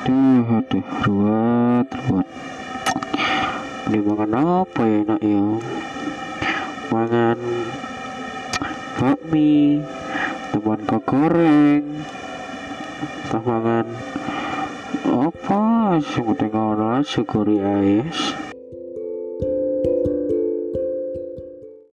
aduh aduh ruwet ruwet. Ini makan apa ya enak ya? Mangan bakmi teman kok goreng tak mangan apa sing udah ngono syukuri ae